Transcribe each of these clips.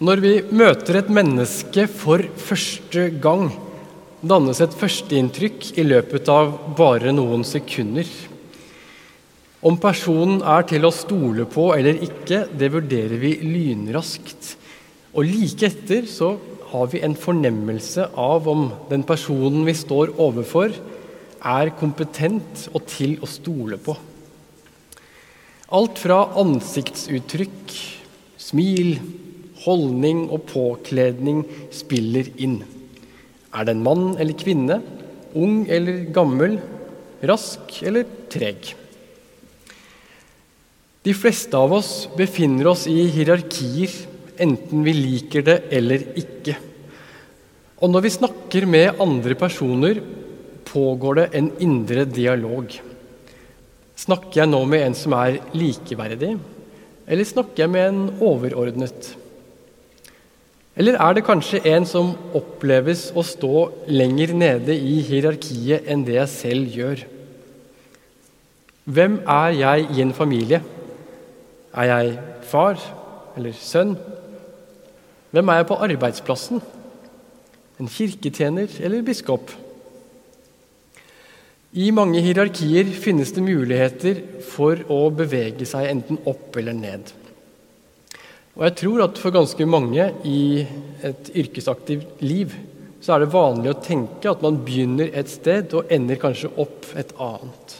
Når vi møter et menneske for første gang, dannes et førsteinntrykk i løpet av bare noen sekunder. Om personen er til å stole på eller ikke, det vurderer vi lynraskt. Og like etter så har vi en fornemmelse av om den personen vi står overfor, er kompetent og til å stole på. Alt fra ansiktsuttrykk, smil, holdning og påkledning spiller inn. Er det en mann eller kvinne, ung eller gammel, rask eller treg? De fleste av oss befinner oss i hierarkier, enten vi liker det eller ikke. Og når vi snakker med andre personer, pågår det en indre dialog. Snakker jeg nå med en som er likeverdig, eller snakker jeg med en overordnet? Eller er det kanskje en som oppleves å stå lenger nede i hierarkiet enn det jeg selv gjør? Hvem er jeg i en familie? Er jeg far eller sønn? Hvem er jeg på arbeidsplassen? En kirketjener eller biskop? I mange hierarkier finnes det muligheter for å bevege seg enten opp eller ned. Og jeg tror at for ganske mange i et yrkesaktivt liv så er det vanlig å tenke at man begynner et sted og ender kanskje opp et annet.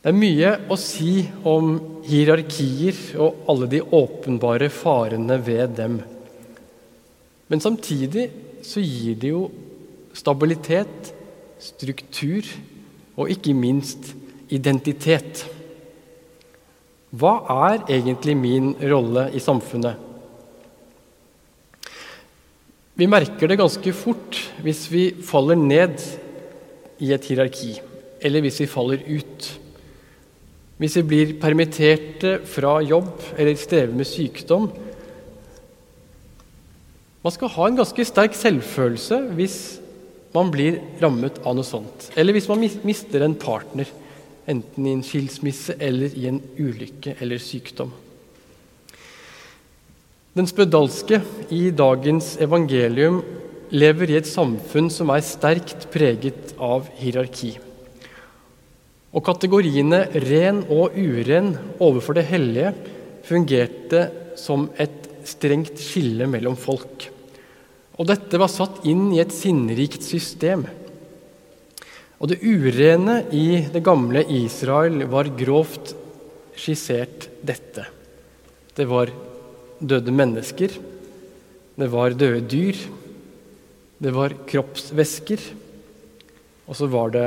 Det er mye å si om hierarkier og alle de åpenbare farene ved dem. Men samtidig så gir det jo stabilitet struktur og ikke minst identitet. Hva er egentlig min rolle i samfunnet? Vi merker det ganske fort hvis vi faller ned i et hierarki, eller hvis vi faller ut. Hvis vi blir permitterte fra jobb eller strever med sykdom. Man skal ha en ganske sterk selvfølelse hvis man blir rammet av noe sånt. Eller hvis man mister en partner, enten i en skilsmisse eller i en ulykke eller sykdom. Den spedalske i dagens evangelium lever i et samfunn som er sterkt preget av hierarki. Og kategoriene ren og uren overfor det hellige fungerte som et strengt skille mellom folk. Og dette var satt inn i et sinnrikt system. Og det urene i det gamle Israel var grovt skissert dette. Det var døde mennesker, det var døde dyr, det var kroppsvæsker, og så var det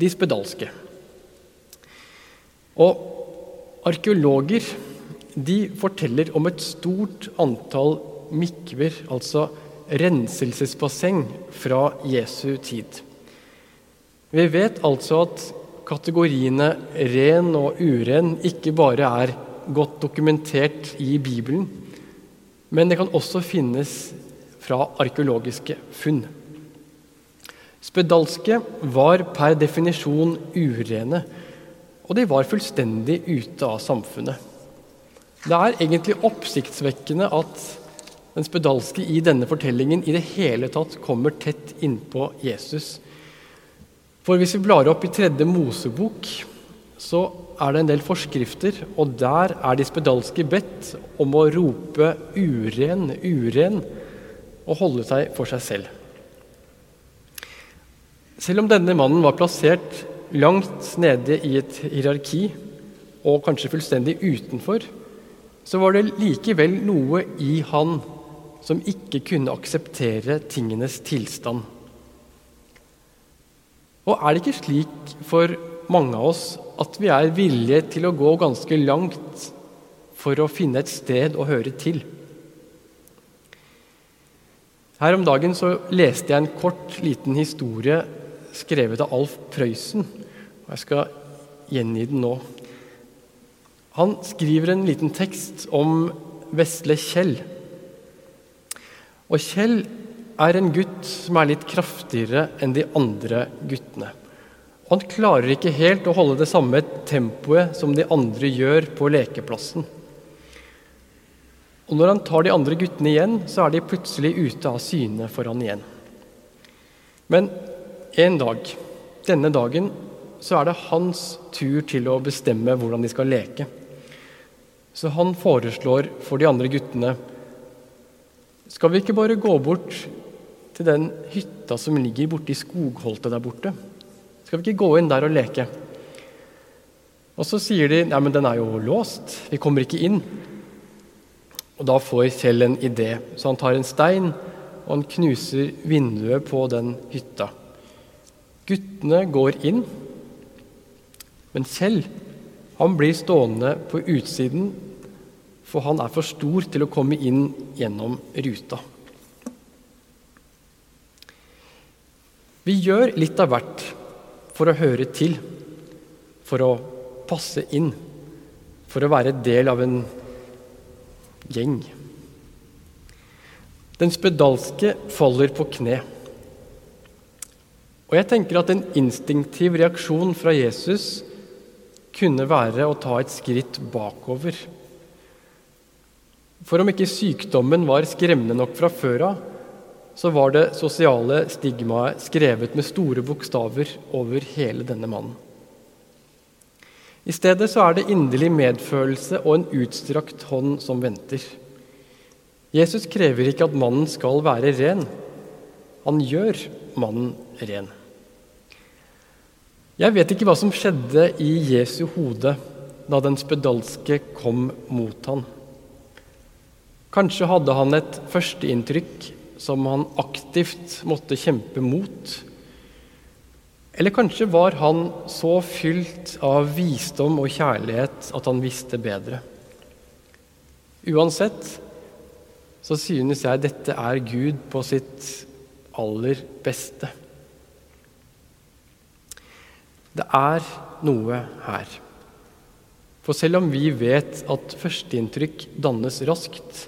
de spedalske. Og arkeologer de forteller om et stort antall mikver, altså renselsesbasseng fra Jesu tid. Vi vet altså at kategoriene ren og uren ikke bare er godt dokumentert i Bibelen, men det kan også finnes fra arkeologiske funn. Spedalske var per definisjon urene, og de var fullstendig ute av samfunnet. Det er egentlig oppsiktsvekkende at den spedalske i denne fortellingen i det hele tatt kommer tett innpå Jesus. For hvis vi blar opp i tredje Mosebok, så er det en del forskrifter, og der er de spedalske bedt om å rope 'uren, uren' og holde seg for seg selv. Selv om denne mannen var plassert langt nede i et hierarki, og kanskje fullstendig utenfor, så var det likevel noe i han som ikke kunne akseptere tingenes tilstand. Og er det ikke slik for mange av oss at vi er villige til å gå ganske langt for å finne et sted å høre til? Her om dagen så leste jeg en kort, liten historie skrevet av Alf Prøysen. og Jeg skal gjengi den nå. Han skriver en liten tekst om Vesle Kjell. Og Kjell er en gutt som er litt kraftigere enn de andre guttene. Han klarer ikke helt å holde det samme tempoet som de andre gjør på lekeplassen. Og når han tar de andre guttene igjen, så er de plutselig ute av syne for han igjen. Men en dag, denne dagen, så er det hans tur til å bestemme hvordan de skal leke. Så han foreslår for de andre guttene Skal vi ikke bare gå bort til den hytta som ligger borte i skogholtet der borte? Skal vi ikke gå inn der og leke? Og så sier de nei, men den er jo låst, vi kommer ikke inn. Og da får Kjell en idé, så han tar en stein og han knuser vinduet på den hytta. Guttene går inn, men Kjell han blir stående på utsiden, for han er for stor til å komme inn gjennom ruta. Vi gjør litt av hvert for å høre til, for å passe inn, for å være del av en gjeng. Den spedalske faller på kne. Og jeg tenker at en instinktiv reaksjon fra Jesus kunne være å ta et skritt bakover. For om ikke sykdommen var skremmende nok fra før av, så var det sosiale stigmaet skrevet med store bokstaver over hele denne mannen. I stedet så er det inderlig medfølelse og en utstrakt hånd som venter. Jesus krever ikke at mannen skal være ren. Han gjør mannen ren. Jeg vet ikke hva som skjedde i Jesu hode da den spedalske kom mot han. Kanskje hadde han et førsteinntrykk som han aktivt måtte kjempe mot. Eller kanskje var han så fylt av visdom og kjærlighet at han visste bedre. Uansett så synes jeg dette er Gud på sitt aller beste. Det er noe her. For selv om vi vet at førsteinntrykk dannes raskt,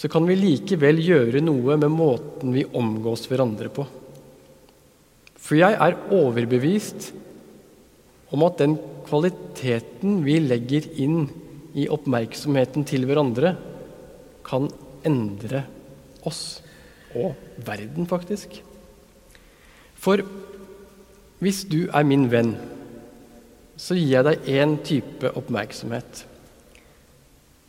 så kan vi likevel gjøre noe med måten vi omgås hverandre på. For jeg er overbevist om at den kvaliteten vi legger inn i oppmerksomheten til hverandre, kan endre oss og verden, faktisk. For hvis du er min venn, så gir jeg deg én type oppmerksomhet.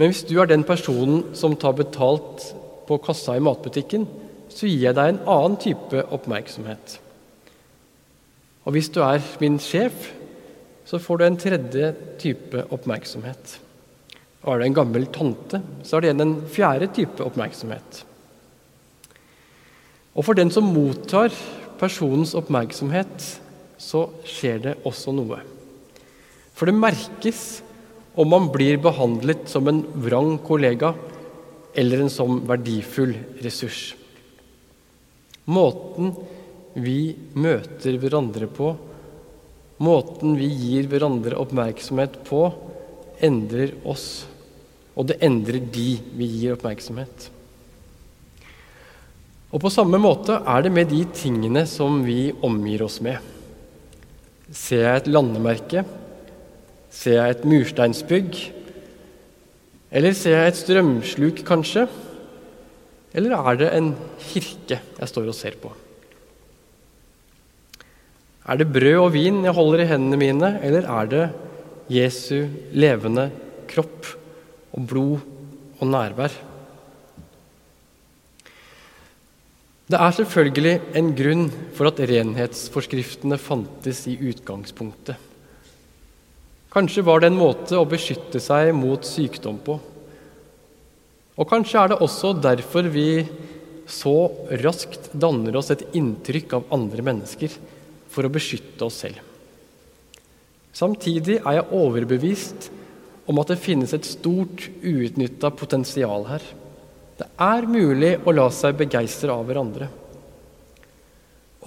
Men hvis du er den personen som tar betalt på kassa i matbutikken, så gir jeg deg en annen type oppmerksomhet. Og hvis du er min sjef, så får du en tredje type oppmerksomhet. Og er du en gammel tante, så er det igjen en fjerde type oppmerksomhet. Og for den som mottar personens oppmerksomhet, så skjer det også noe. For det merkes om man blir behandlet som en vrang kollega eller en som verdifull ressurs. Måten vi møter hverandre på, måten vi gir hverandre oppmerksomhet på, endrer oss. Og det endrer de vi gir oppmerksomhet. Og på samme måte er det med de tingene som vi omgir oss med. Ser jeg et landemerke? Ser jeg et mursteinsbygg? Eller ser jeg et strømsluk, kanskje? Eller er det en kirke jeg står og ser på? Er det brød og vin jeg holder i hendene mine, eller er det Jesu levende kropp og blod og nærvær? Det er selvfølgelig en grunn for at renhetsforskriftene fantes i utgangspunktet. Kanskje var det en måte å beskytte seg mot sykdom på. Og kanskje er det også derfor vi så raskt danner oss et inntrykk av andre mennesker for å beskytte oss selv. Samtidig er jeg overbevist om at det finnes et stort uutnytta potensial her. Det er mulig å la seg begeistre av hverandre.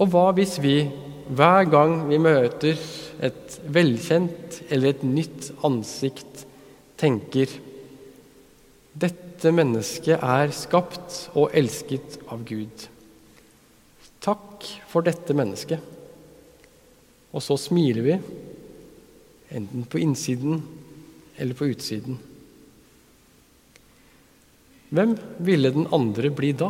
Og hva hvis vi hver gang vi møter et velkjent eller et nytt ansikt, tenker dette mennesket er skapt og elsket av Gud. Takk for dette mennesket. Og så smiler vi, enten på innsiden eller på utsiden. hvem ville den andre bli da?